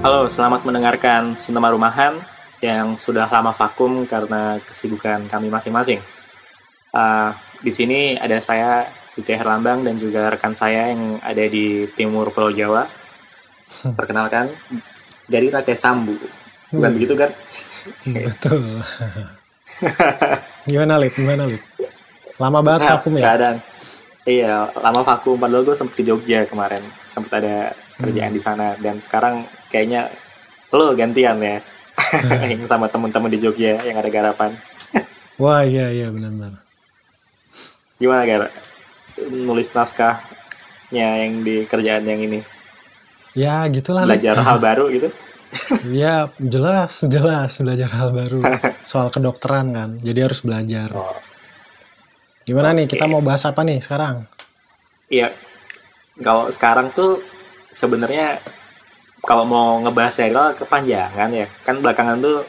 Halo, selamat mendengarkan Sinema Rumahan yang sudah lama vakum karena kesibukan kami masing-masing. Uh, di sini ada saya, Diti Herlambang, dan juga rekan saya yang ada di timur Pulau Jawa. Perkenalkan, dari Rakyat Sambu. Bukan Hmm. begitu, kan? Betul. Gimana Lip? Gimana Lip? Lama banget Nah, vakum ya? keadaan. Iya, lama vakum. Padahal gue sempet ke Jogja kemarin. Sempet ada kerjaan Hmm. di sana. Dan sekarang kayaknya lo gantian ya. yang sama temen-temen di Jogja yang ada garapan. Wah iya iya benar-benar. Gimana Gar? Nulis naskahnya yang di kerjaan yang ini. Ya gitulah. Belajar hal baru gitu. Ya jelas jelas belajar hal baru soal kedokteran kan. Jadi harus belajar. Oh, Gimana nih kita mau bahas apa nih sekarang? Iya. Kalau sekarang tuh sebenarnya kalau mau ngebahas serial kepanjangan ya. Kan belakangan tuh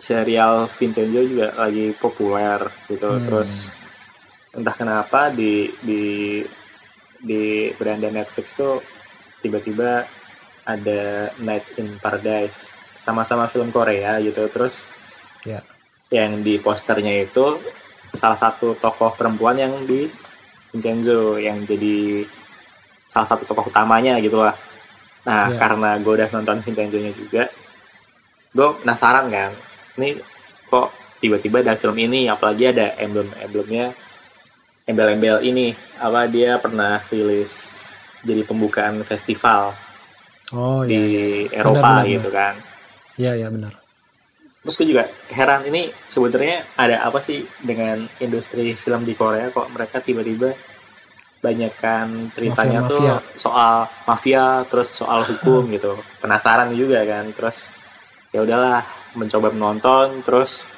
serial Vincenzo juga lagi populer gitu. Hmm. Terus entah kenapa di di di beranda Netflix tuh tiba-tiba ada Night in Paradise sama-sama film Korea gitu. Terus Ya. yang di posternya itu salah satu tokoh perempuan yang di Vincenzo yang jadi salah satu tokoh utamanya gitu lah. Nah, Ya. karena gue udah nonton Vincenzo-nya juga, gue penasaran kan, ini kok tiba-tiba ada film ini, apalagi ada emblem-emblemnya, embel-embel ini, apa dia pernah rilis jadi pembukaan festival Oh di iya. Eropa benar, gitu kan. Iya iya benar. Terus gue juga heran ini sebenarnya ada apa sih dengan industri film di Korea kok mereka tiba-tiba banyakkan ceritanya Mafia-mafia. tuh soal mafia terus soal hukum gitu penasaran juga kan terus ya udahlah mencoba menonton terus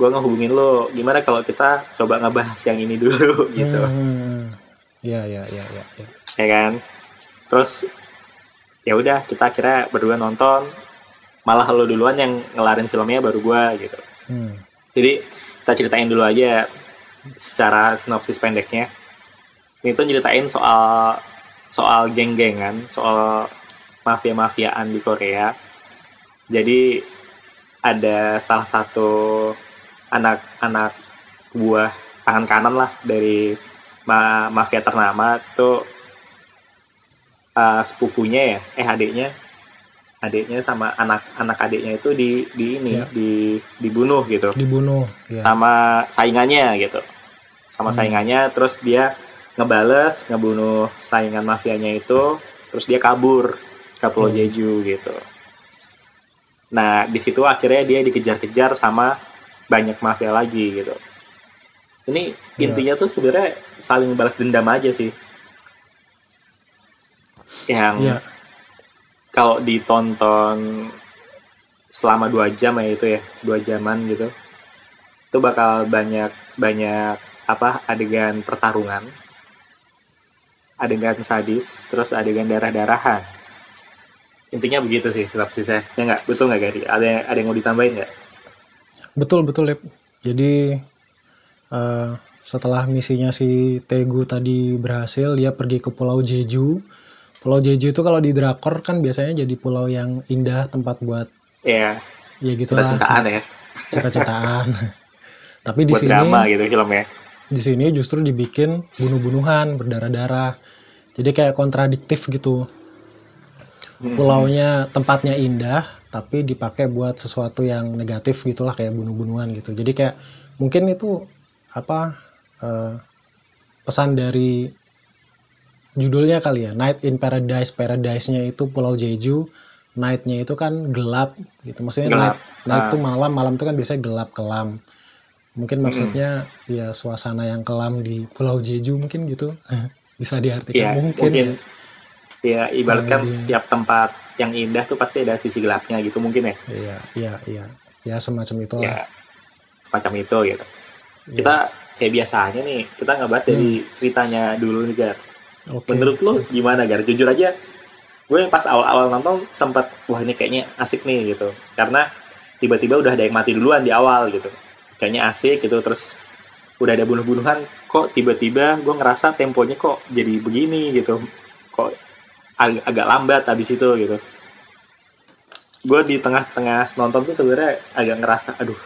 gue ngehubungin lo gimana kalau kita coba ngebahas yang ini dulu gitu Hmm. Iya iya iya iya. ya. ya kan terus ya udah kita akhirnya berdua nonton malah lo duluan yang ngelarin filmnya baru gue gitu Hmm. Jadi kita ceritain dulu aja secara sinopsis pendeknya. Ini tuh nyeritain soal soal geng-gengan, soal mafia-mafiaan di Korea. Jadi ada salah satu anak-anak buah tangan kanan lah dari ma- mafia ternama tuh uh, sepupunya ya, eh adiknya, adiknya sama anak-anak adiknya itu di di ini Ya. di dibunuh gitu Dibunuh. Ya. sama saingannya gitu sama Hmm. saingannya terus dia ngebales ngebunuh saingan mafianya itu terus dia kabur ke Pulau Hmm. Jeju gitu nah di situ akhirnya dia dikejar-kejar sama banyak mafia lagi gitu ini Iya. intinya tuh sebenarnya saling balas dendam aja sih yang Iya. kalau ditonton selama dua jam ya itu ya dua jaman gitu itu bakal banyak banyak apa adegan pertarungan adegan sadis terus adegan darah darahan intinya begitu sih sinopsisnya. Ya nggak? Betul nggak Gary? Ada yang ada yang mau ditambahin nggak? Betul betul Lip. Jadi eh, setelah misinya si Tegu tadi berhasil, dia pergi ke Pulau Jeju. Pulau Jeju itu kalau di drakor kan biasanya jadi pulau yang indah tempat buat ya ya gitulah. Cinta-cintaan ya. Cita-citaan. Tapi di buat sini drama gitu filmnya di sini justru dibikin bunuh-bunuhan berdarah-darah. Jadi kayak kontradiktif gitu. Hmm. Pulaunya tempatnya indah tapi dipakai buat sesuatu yang negatif gitulah kayak bunuh-bunuhan gitu. Jadi kayak mungkin itu apa eh, pesan dari judulnya kali ya Night in Paradise. Paradise-nya itu Pulau Jeju, night-nya itu kan gelap gitu. Maksudnya Gelap. night night Ah. itu malam, malam itu kan biasanya gelap kelam. Mungkin maksudnya ya suasana yang kelam di Pulau Jeju mungkin gitu. Bisa diartikan ya mungkin. mungkin ya. ya ibaratkan lebih. setiap tempat yang indah tuh pasti ada sisi gelapnya gitu mungkin ya Iya, iya, iya. Ya semacam itulah. ya semacam itu gitu Iya. kita kayak biasanya nih kita ngebahas dari ceritanya dulu nih Gar Oke. menurut lo gimana Gar jujur aja gue pas awal-awal nonton sempat wah ini kayaknya asik nih gitu karena tiba-tiba udah ada yang mati duluan di awal gitu kayaknya asik gitu terus udah ada bunuh-bunuhan kok tiba-tiba gue ngerasa temponya kok jadi begini gitu kok ag- agak lambat habis itu gitu. Gue di tengah-tengah nonton tuh sebenarnya agak ngerasa aduh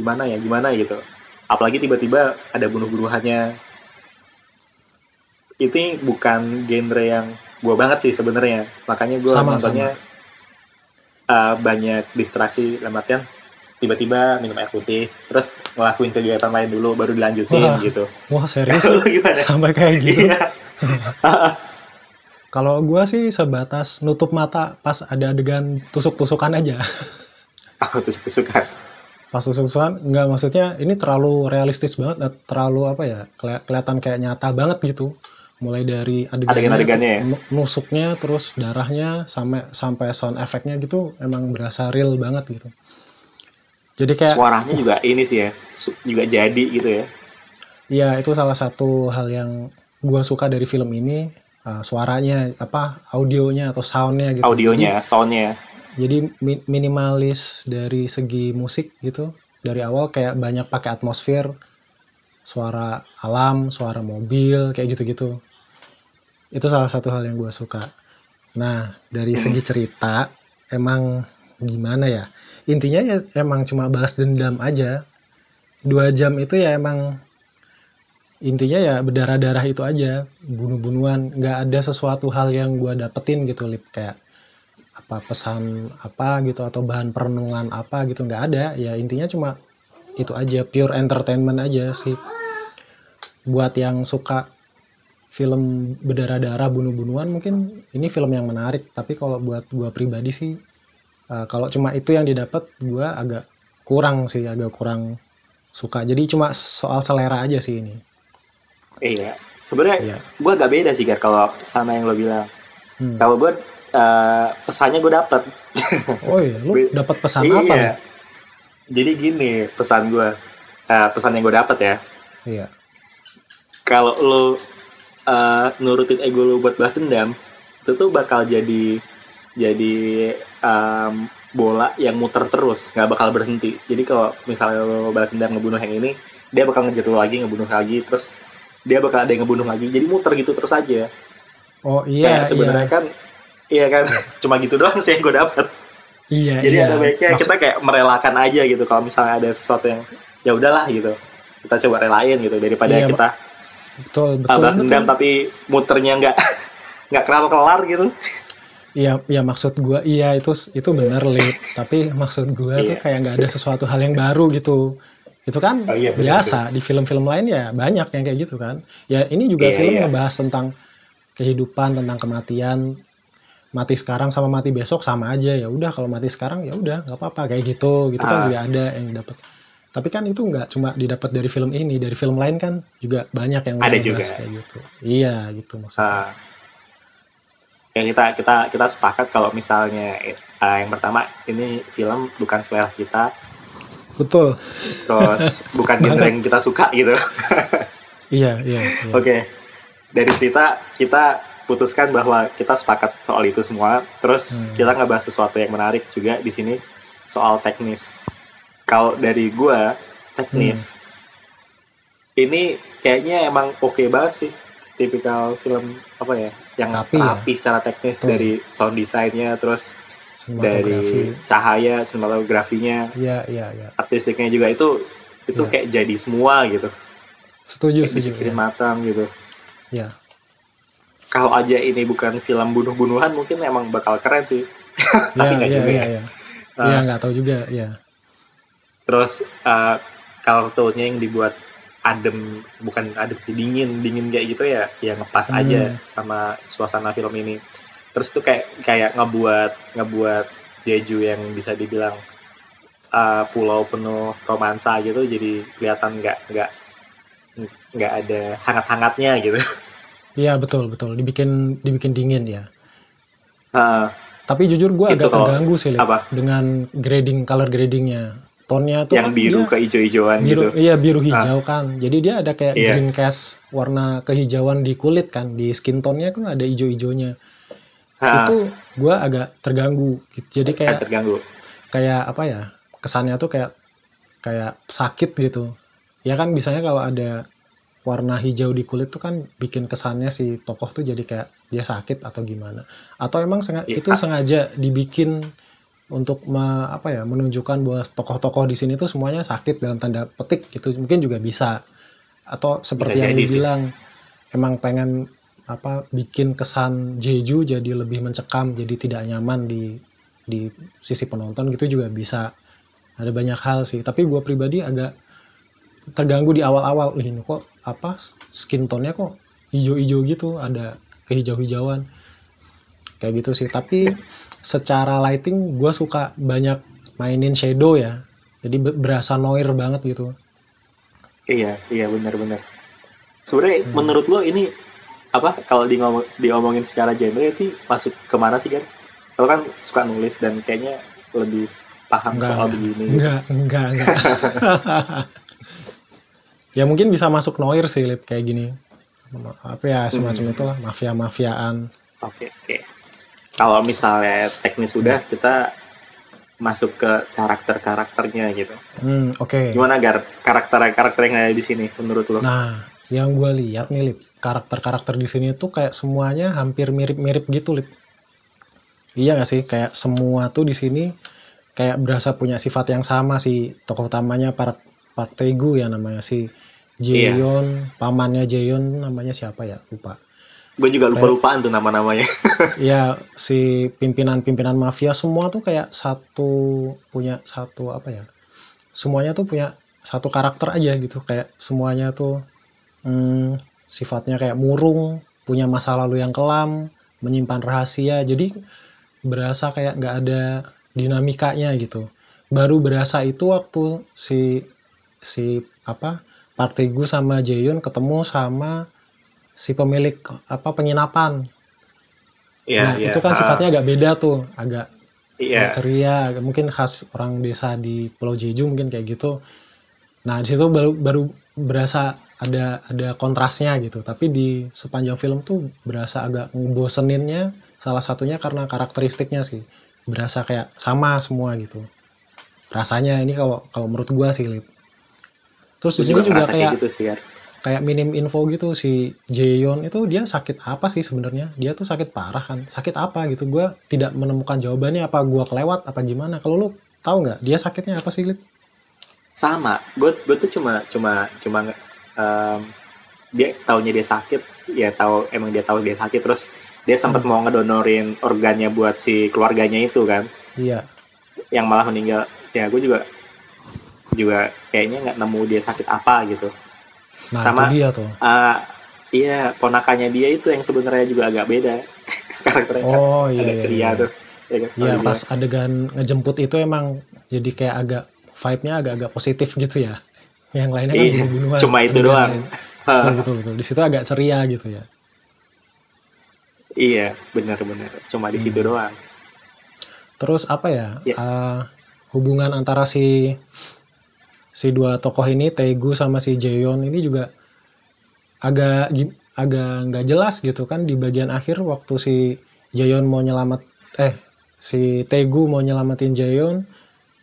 gimana ya gimana gitu. Apalagi tiba-tiba ada bunuh-bunuhannya. Ini bukan genre yang gue banget sih sebenarnya makanya gue Sama, nontonnya uh, banyak distraksi dalam artian tiba-tiba minum air putih terus ngelakuin kegiatan lain dulu baru dilanjutin Wah. gitu Wah serius sampai kayak gitu. Iya. Kalau gua sih sebatas nutup mata pas ada adegan tusuk-tusukan aja. aku tuh suka Pas tusuk-tusukan nggak maksudnya ini terlalu realistis banget, eh, terlalu apa ya keli- kelihatan kayak nyata banget gitu. Mulai dari adegannya, Adegan-adegannya ya? nu- nusuknya, terus darahnya sampai sampai sound efeknya gitu emang berasa real banget gitu. Jadi kayak suaranya juga ini sih ya juga jadi gitu ya Iya, itu salah satu hal yang gua suka dari film ini, uh, suaranya, apa, audionya atau soundnya gitu. audionya soundnya Jadi, jadi mi- minimalis dari segi musik gitu. Dari awal kayak banyak pakai atmosfer, suara alam, suara mobil, kayak gitu-gitu. Itu salah satu hal yang gua suka. Nah, dari Hmm. segi cerita, emang gimana ya? Intinya ya emang cuma balas dendam aja. Dua jam itu ya emang intinya ya berdarah-darah itu aja. Bunuh-bunuhan nggak ada sesuatu hal yang gua dapetin gitu lip. Kayak apa pesan apa gitu atau bahan perenungan apa gitu nggak ada. Ya intinya cuma itu aja pure entertainment aja sih. Buat yang suka film berdarah-darah bunuh-bunuhan mungkin ini film yang menarik. Tapi kalau buat gua pribadi sih eh, kalau cuma itu yang didapat gua agak kurang sih agak kurang suka jadi cuma soal selera aja sih ini iya sebenarnya Iya. gue agak beda sih Gar kalau sama yang lo bilang Hmm. kalau gue uh, pesannya gue dapet Oh iya, lu Be- dapat pesan apa? iya jadi gini pesan gue uh, pesan yang gue dapet ya Iya. kalau lo uh, nurutin ego lo buat balas dendam itu tuh bakal jadi jadi um, bola yang muter terus nggak bakal berhenti jadi kalau misalnya lo balas dendam ngebunuh yang ini dia bakal ngejar lo lagi ngebunuh lagi terus dia bakal ada yang ngebunuh lagi jadi muter gitu terus aja Oh iya, kayak sebenarnya iya. kan iya kan cuma gitu doang sih yang gue dapet Iya, jadi iya. ada baiknya Maksud- kita kayak merelakan aja gitu kalau misalnya ada sesuatu yang ya udahlah gitu kita coba relain gitu daripada Iya, kita betul, betul. balas betul. dendam tapi muternya nggak nggak kelar kelar gitu Iya, iya maksud gua iya itu itu bener lip. Tapi maksud gua tuh Iya. kayak nggak ada sesuatu hal yang baru gitu. Itu kan Oh iya, bener, biasa di film-film lain ya banyak yang kayak gitu kan. Ya ini juga Iya, film iya. ngebahas tentang kehidupan, tentang kematian. Mati sekarang sama mati besok sama aja ya udah kalau mati sekarang ya udah nggak apa-apa kayak gitu gitu kan Ah. juga ada yang dapat tapi kan itu nggak cuma didapat dari film ini dari film lain kan juga banyak yang Ada juga. ngebahas kayak gitu iya gitu maksudnya Nah, ya kita kita kita sepakat kalau misalnya uh, yang pertama ini film bukan selera kita betul terus bukan genre yang kita suka gitu iya iya, iya. Oke, dari cerita kita putuskan bahwa kita sepakat soal itu semua. Terus Hmm. kita ngebahas sesuatu yang menarik juga di sini soal teknis. Kalau dari gua teknis, ini kayaknya emang oke banget sih. Tipikal film apa ya, yang Rapi rapi, ya? secara teknis Betul. dari sound desainnya, terus dari cahaya, sinematografinya, iya iya iya artistiknya juga itu itu Iya. kayak jadi semua gitu. setuju Kayak setuju ya. matang gitu. ya kalau aja ini bukan film bunuh-bunuhan mungkin emang bakal keren sih ya nggak iya juga iya ya. iya Nah, Iya, nggak tahu juga ya terus uh, kartunnya yang dibuat adem bukan adem sih dingin dingin kayak gitu ya ya ngepas Hmm. aja sama suasana film ini. Terus tuh kayak kayak ngebuat ngebuat Jeju yang bisa dibilang uh, pulau penuh romansa gitu jadi kelihatan nggak nggak nggak ada hangat-hangatnya gitu. Iya betul betul. Dibikin dibikin dingin ya. Uh, tapi jujur gue agak terganggu sih Lip, apa? dengan grading color gradingnya tonnya tuh yang kan biru dia ke biru gitu. iya biru hijau kan. Jadi dia ada kayak Iya. green cast warna kehijauan di kulit kan di skin tone-nya kan ada hijau-hijaunya. Ha, itu gue agak terganggu. Gitu. jadi kayak terganggu. kayak apa ya kesannya tuh kayak kayak sakit gitu. Ya kan biasanya kalau ada warna hijau di kulit tuh kan bikin kesannya si tokoh tuh jadi kayak dia sakit atau gimana. Atau emang senga- Iya. itu sengaja dibikin untuk me- apa ya menunjukkan bahwa tokoh-tokoh di sini tuh semuanya sakit dalam tanda petik gitu. Mungkin juga bisa. Atau seperti Bisa yang jadi lu sih. emang pengen apa bikin kesan Jeju jadi lebih mencekam jadi tidak nyaman di di sisi penonton gitu juga bisa. Ada banyak hal sih. Tapi gue pribadi agak terganggu di awal-awal. Ini kok apa skin tone-nya kok hijau-hijau gitu ada kehijau-hijauan. Kayak gitu sih. Tapi secara lighting gue suka banyak mainin shadow ya jadi be- berasa noir banget gitu Iya, iya benar-benar. Sebenarnya Hmm. menurut lo ini apa kalau di ngomong diomongin secara genre itu masuk ke mana sih kan? Lo kan suka nulis dan kayaknya lebih paham Enggak, soal enggak. begini. enggak enggak enggak ya mungkin bisa masuk noir sih Lip, kayak gini apa ya semacam Hmm. itulah mafia mafiaan Oke, oke. Kalau misalnya teknis sudah, kita masuk ke karakter-karakternya gitu. hmm oke Gimana gar karakter-karakter yang ada di sini menurut lo? Nah, yang gue lihat nih, Lip, karakter-karakter di sini tuh kayak semuanya hampir mirip-mirip gitu, Lip. Iya gak sih? Kayak semua tuh di sini kayak berasa punya sifat yang sama si tokoh utamanya Park Park Tae-gu ya namanya si Iya. Jaeon, pamannya Jaeon namanya siapa ya? Lupa. Gue juga lupa-lupaan tuh nama-namanya. ya si pimpinan-pimpinan mafia semua tuh kayak satu punya satu apa ya? Semuanya tuh punya satu karakter aja gitu kayak semuanya tuh hmm, sifatnya kayak murung, punya masa lalu yang kelam, menyimpan rahasia. Jadi berasa kayak nggak ada dinamikanya gitu. Baru berasa itu waktu si si apa Park Tae-gu sama Jaehyun ketemu sama si pemilik apa penginapan. Iya, nah, iya. itu kan Ah, sifatnya agak beda tuh, agak agak ceria, mungkin khas orang desa di Pulau Jeju mungkin kayak gitu. Nah, di situ baru baru berasa ada ada kontrasnya gitu. Tapi di sepanjang film tuh berasa agak ngeboseninnya salah satunya karena karakteristiknya sih. Berasa kayak sama semua gitu. Rasanya ini kalau kalau menurut gua sih, Lip. Terus di sini juga kayak gitu sih, Gar. Kayak minim info gitu si Jaeyon itu dia sakit apa sih sebenarnya? Dia tuh sakit parah kan? Sakit apa gitu? Gue tidak menemukan jawabannya. Apa gue kelewat? Apa gimana? Kalau lu tahu nggak dia sakitnya apa sih Lip? sama. Gue gue tuh cuma cuma cuma em, dia taunya dia sakit. Ya tahu emang dia tahu dia sakit. Terus dia sempat Hmm. mau ngedonorin organnya buat si keluarganya itu kan. Iya. Yang malah meninggal. Ya gue juga juga kayaknya nggak nemu dia sakit apa gitu nah Sama- itu dia tuh Ah, iya ponakannya dia itu yang sebenarnya juga agak beda karakternya kan oh iya agak iya ceria iya. tuh ya kan? Iya, Kalau pas adegan ngejemput itu emang jadi kayak agak vibe-nya agak-agak positif gitu ya yang lainnya kan Iya, bunuh-bunuhan cuma itu doang. betul betul betul di situ agak ceria gitu ya iya benar-benar cuma di situ Hmm. doang Terus apa ya? Ya. eh, hubungan antara si si dua tokoh ini Taegu sama si Jaeyon ini juga agak agak nggak jelas gitu kan di bagian akhir waktu si Jaeyon mau nyelamat eh si Taegu mau nyelamatin Jaeyon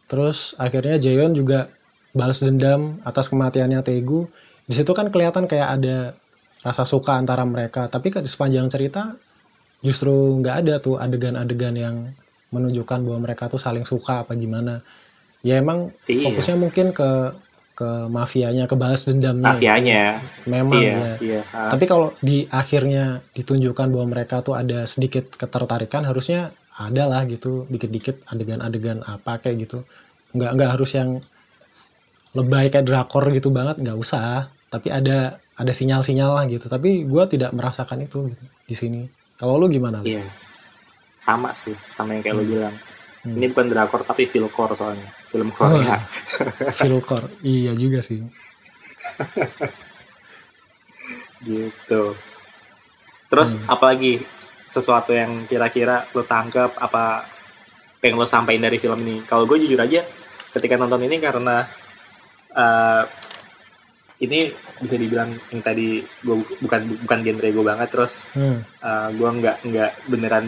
terus akhirnya Jaeyon juga balas dendam atas kematiannya Taegu di situ kan kelihatan kayak ada rasa suka antara mereka tapi di sepanjang cerita justru nggak ada tuh adegan-adegan yang menunjukkan bahwa mereka tuh saling suka apa gimana ya emang Iya. fokusnya mungkin ke ke mafianya ke balas dendamnya gitu. mafianya. Memang iya ya. iya. Ah, tapi kalau di akhirnya ditunjukkan bahwa mereka tuh ada sedikit ketertarikan harusnya ada lah gitu dikit-dikit adegan-adegan apa kayak gitu. Nggak nggak harus yang lebay kayak drakor gitu banget nggak usah. Tapi ada ada sinyal-sinyal lah gitu. Tapi gua tidak merasakan itu gitu, di sini. Kalau lu gimana? Lu? iya. Sama sih sama yang kayak Hmm. bilang Hmm. ini bukan drakor tapi filmcore soalnya. Film Oh, Korea. Filkor iya juga sih. Gitu. Terus Hmm. apalagi? Sesuatu yang kira-kira lo tangkap apa yang lo sampaikan dari film ini? Kalau gue jujur aja ketika nonton ini karena eh, ini bisa dibilang yang tadi gue bukan bukan genre gue banget terus hmm. uh, gue nggak nggak beneran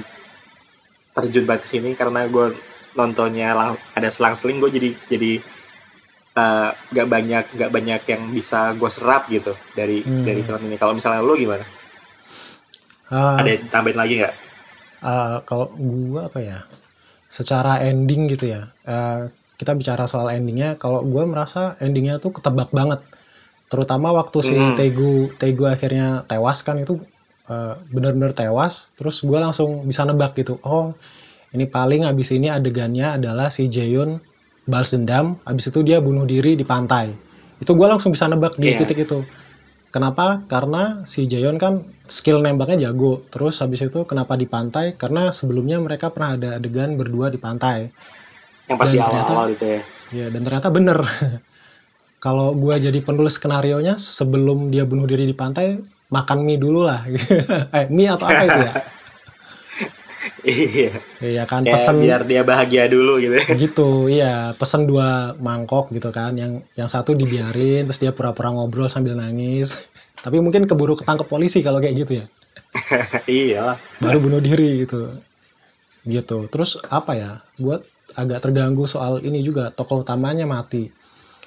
terjun banget ke sini karena gue nontonnya lang- ada selang-seling gue jadi jadi uh, nggak banyak nggak banyak yang bisa gue serap gitu dari Hmm. dari film ini. Kalau misalnya lo gimana? Ah, ada yang tambahin lagi nggak? Ah, kalau gua apa ya? Secara ending gitu ya. Uh, kita bicara soal endingnya kalau gue merasa endingnya tuh ketebak banget. Terutama waktu si Hmm. Tegu Tegu akhirnya tewas kan itu uh, bener-bener tewas terus gue langsung bisa nebak gitu. Oh ini paling abis ini adegannya adalah si Jaehyun balas dendam abis itu dia bunuh diri di pantai. Itu gue langsung bisa nebak di Iya. titik itu. Kenapa? Karena si Jaehyun kan skill nembaknya jago. Terus habis itu kenapa di pantai? Karena sebelumnya mereka pernah ada adegan berdua di pantai. Yang pasti awal-awal itu ya. Ya, dan ternyata bener. Kalau gua jadi penulis skenario nya sebelum dia bunuh diri di pantai, makan mie dulu lah. eh, mie atau apa itu ya? iya Ya kan Kayak pesen biar dia bahagia dulu gitu ya gitu, iya, pesen dua mangkok gitu kan. Yang yang satu dibiarin, terus dia pura-pura ngobrol sambil nangis. Tapi mungkin keburu ketangkep polisi kalau kayak gitu ya. iya Baru bunuh diri gitu. Gitu. Terus apa ya? Gue agak terganggu soal ini juga tokoh utamanya mati.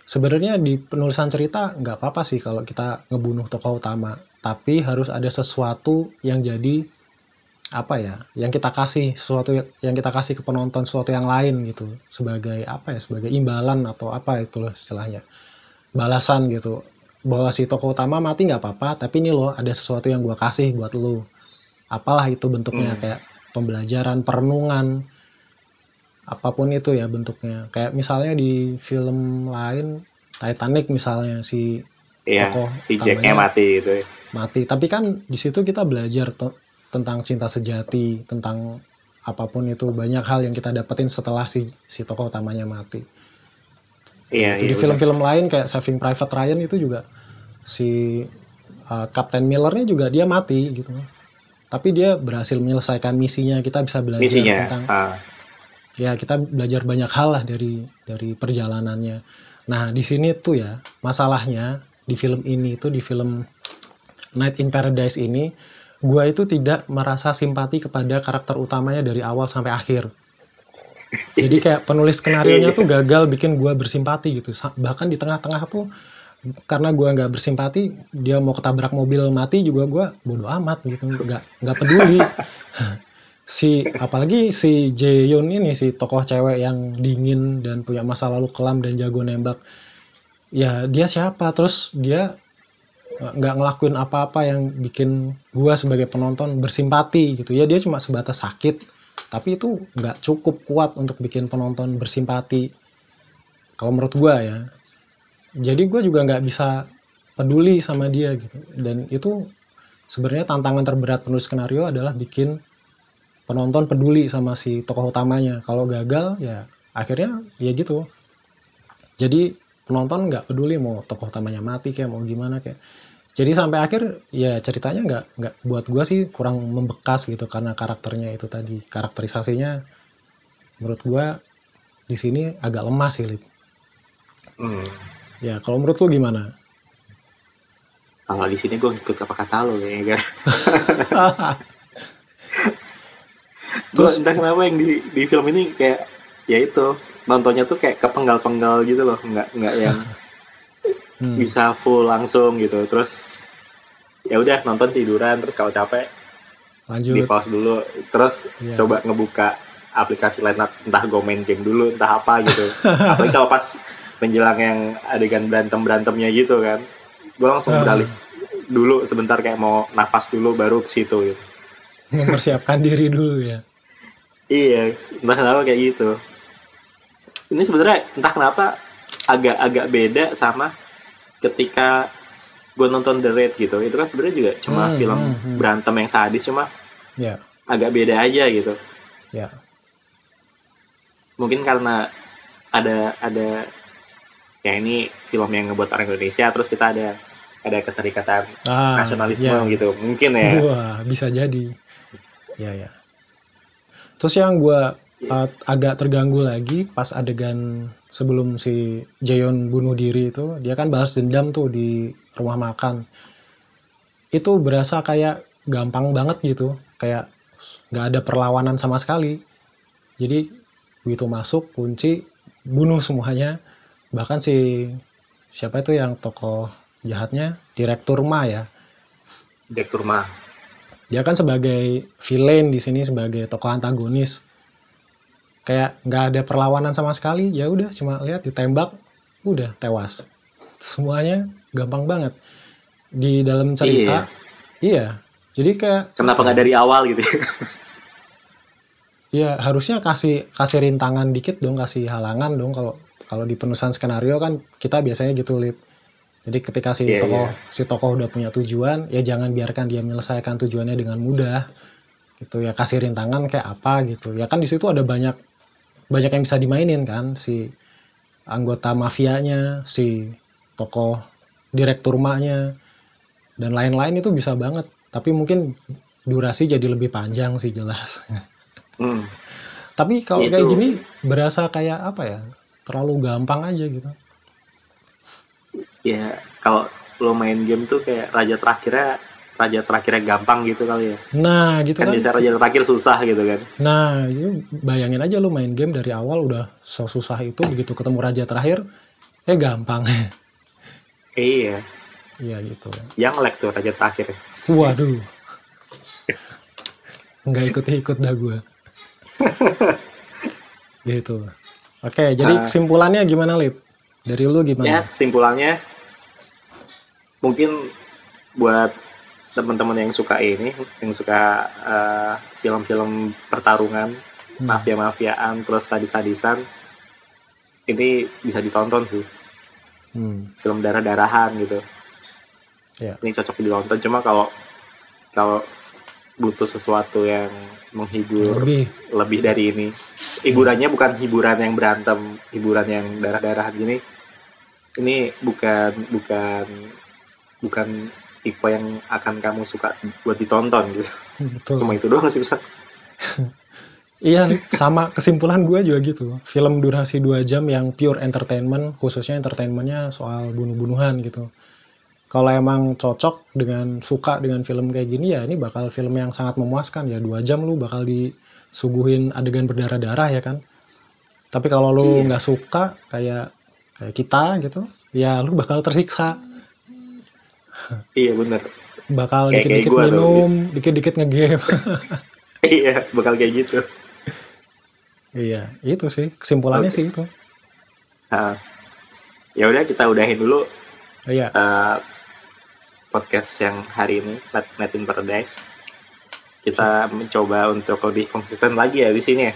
Sebenarnya di penulisan cerita nggak apa-apa sih kalau kita ngebunuh tokoh utama, tapi harus ada sesuatu yang jadi apa ya, yang kita kasih sesuatu yang- yang kita kasih ke penonton sesuatu yang lain gitu, sebagai apa ya, sebagai imbalan atau apa itu loh istilahnya, balasan gitu, bahwa si tokoh utama mati nggak apa-apa, tapi ini loh ada sesuatu yang gua kasih buat lu, apalah itu bentuknya Hmm. kayak pembelajaran, perenungan, apa pun itu ya bentuknya. Kayak misalnya di film lain Titanic misalnya si iya Tokoh si Jacknya mati gitu ya mati. Tapi kan di situ kita belajar tentang cinta sejati, tentang apa pun itu banyak hal yang kita dapetin setelah si si tokoh utamanya mati. iya Itu iya di film-film lain kayak Saving Private Ryan itu juga si uh, Captain Millernya juga dia mati gitu. Tapi dia berhasil menyelesaikan misinya. Kita bisa belajar misinya tentang ah. ya kita belajar banyak hal lah dari dari perjalanannya. Nah di sini tuh ya masalahnya di film ini itu di film Night in Paradise ini gua itu tidak merasa simpati kepada karakter utamanya dari awal sampai akhir. Jadi kayak penulis skenario nya tuh gagal bikin gua bersimpati gitu. Bahkan di tengah-tengah tuh karena gua nggak bersimpati dia mau ketabrak mobil mati juga gua bodoh amat gitu nggak nggak peduli si apalagi si Jaehyun ini si tokoh cewek yang dingin dan punya masa lalu kelam dan jago nembak ya dia siapa terus dia nggak ngelakuin apa-apa yang bikin gua sebagai penonton bersimpati gitu ya dia cuma sebatas sakit tapi itu nggak cukup kuat untuk bikin penonton bersimpati kalau menurut gua ya jadi gua juga nggak bisa peduli sama dia gitu dan itu sebenarnya tantangan terberat penulis skenario adalah bikin penonton peduli sama si tokoh utamanya. Kalau gagal ya akhirnya ya gitu. Jadi penonton nggak peduli mau tokoh utamanya mati kayak mau gimana kayak. Jadi sampai akhir ya ceritanya nggak nggak buat gua sih kurang membekas gitu karena karakternya itu tadi karakterisasinya menurut gua di sini agak lemah sih Lip. Hmm. Ya kalau menurut lu gimana? kalau di sini gue ngikut apa kata lo ya kan gue Terus- entah kenapa yang di di film ini kayak ya itu nontonnya tuh kayak kepenggal-penggal gitu loh nggak nggak yang Hmm. bisa full langsung gitu terus ya udah nonton tiduran terus kalau capek di Lanjut. pause dulu terus Iya. coba ngebuka aplikasi lain entah gue main game dulu entah apa gitu apalagi kalau pas menjelang yang adegan berantem berantemnya gitu kan gue langsung Ah. beralih dulu sebentar kayak mau nafas dulu baru ke situ gitu Mempersiapkan diri dulu ya. iya entah kenapa kayak gitu ini sebenarnya entah kenapa agak-agak beda sama ketika gue nonton The Raid gitu itu kan sebenarnya juga cuma Hmm, film hmm, hmm. berantem yang sadis cuma Ya, agak beda aja gitu ya. mungkin karena ada ada ya ini film yang ngebuat orang Indonesia terus kita ada ada keterikatan Ah, nasionalisme ya. gitu mungkin ya Wah, bisa jadi. Ya, ya. Terus yang gue agak terganggu lagi pas adegan sebelum si Jaehyun bunuh diri itu, dia kan balas dendam tuh di rumah makan. Itu berasa kayak gampang banget gitu, kayak nggak ada perlawanan sama sekali. Jadi begitu masuk kunci bunuh semuanya. Bahkan si siapa itu yang tokoh jahatnya direktur Ma ya direktur mah dia kan sebagai villain di sini sebagai tokoh antagonis kayak nggak ada perlawanan sama sekali ya udah cuma lihat ditembak udah tewas. Semuanya gampang banget. Di dalam cerita iya, jadi kayak Kenapa nggak dari awal gitu? ya? Harusnya kasih kasih rintangan dikit dong kasih halangan dong. Kalau kalau di penulisan skenario kan kita biasanya gitu lip. Jadi ketika si Iya, tokoh iya. si tokoh udah punya tujuan ya jangan biarkan dia menyelesaikan tujuannya dengan mudah. Gitu ya kasih rintangan kayak apa gitu. Ya kan di situ ada banyak banyak yang bisa dimainin kan si anggota mafianya si tokoh direktur maknya dan lain-lain itu bisa banget. Tapi mungkin durasi jadi lebih panjang sih jelas. Hmm. tapi kalau kayak gini berasa kayak apa ya terlalu gampang aja gitu. Ya kalau lo main game tuh kayak raja terakhirnya raja terakhirnya gampang gitu kali ya. nah gitu Kan kan biasa raja terakhir susah gitu kan. nah itu bayangin aja lu main game dari awal udah susah itu begitu ketemu raja terakhir ya gampang Iya. iya gitu Yang lag tuh raja terakhir. waduh nggak ikut-ikut dah gue gitu oke jadi Ah. kesimpulannya gimana lip dari lu Ya gimana kesimpulannya mungkin buat teman-teman yang suka ini, yang suka eh, film-film pertarungan, Hmm. mafia-mafiaan, terus sadis-sadisan, ini bisa ditonton sih. Hmm. film darah-darahan gitu. Ya. Ini cocok ditonton cuma kalau kalau butuh sesuatu yang menghibur lebih lebih dari ini. Hiburannya bukan hiburan yang berantem, hiburan yang darah-darahan gini. Ini bukan bukan bukan tipe yang akan kamu suka buat ditonton gitu. betul Cuma itu doang sih bisa. Iya, sama kesimpulan gue juga gitu. Film durasi 2 jam yang pure entertainment, khususnya entertainmentnya soal bunuh-bunuhan gitu. Kalau emang cocok dengan suka dengan film kayak gini ya ini bakal film yang sangat memuaskan ya dua jam lu bakal disuguhin adegan berdarah-darah ya kan. Tapi kalau lu Iya. nggak suka kayak kayak kita gitu, ya lu bakal tersiksa, Iya bener. bakal dikit-dikit minum, dikit-dikit ngegame. iya bakal kayak gitu. iya, itu sih kesimpulannya Oke. sih itu. Nah, ya udah kita udahin dulu Iya. eh, podcast yang hari ini Night in Paradise. Kita mencoba untuk lebih konsisten lagi ya di sini ya.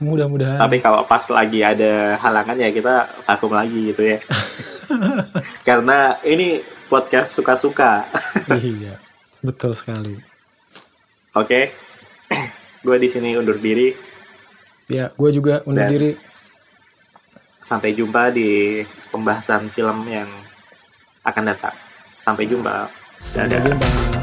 Mudah-mudahan. Tapi kalau pas lagi ada halangan ya kita vakum lagi gitu ya. Karena ini podcast suka-suka. iya, betul sekali. Oke. Gue di sini undur diri. Ya, gue juga undur Dan- diri. Sampai jumpa di pembahasan film yang akan datang. Sampai jumpa. Sampai dadah. jumpa.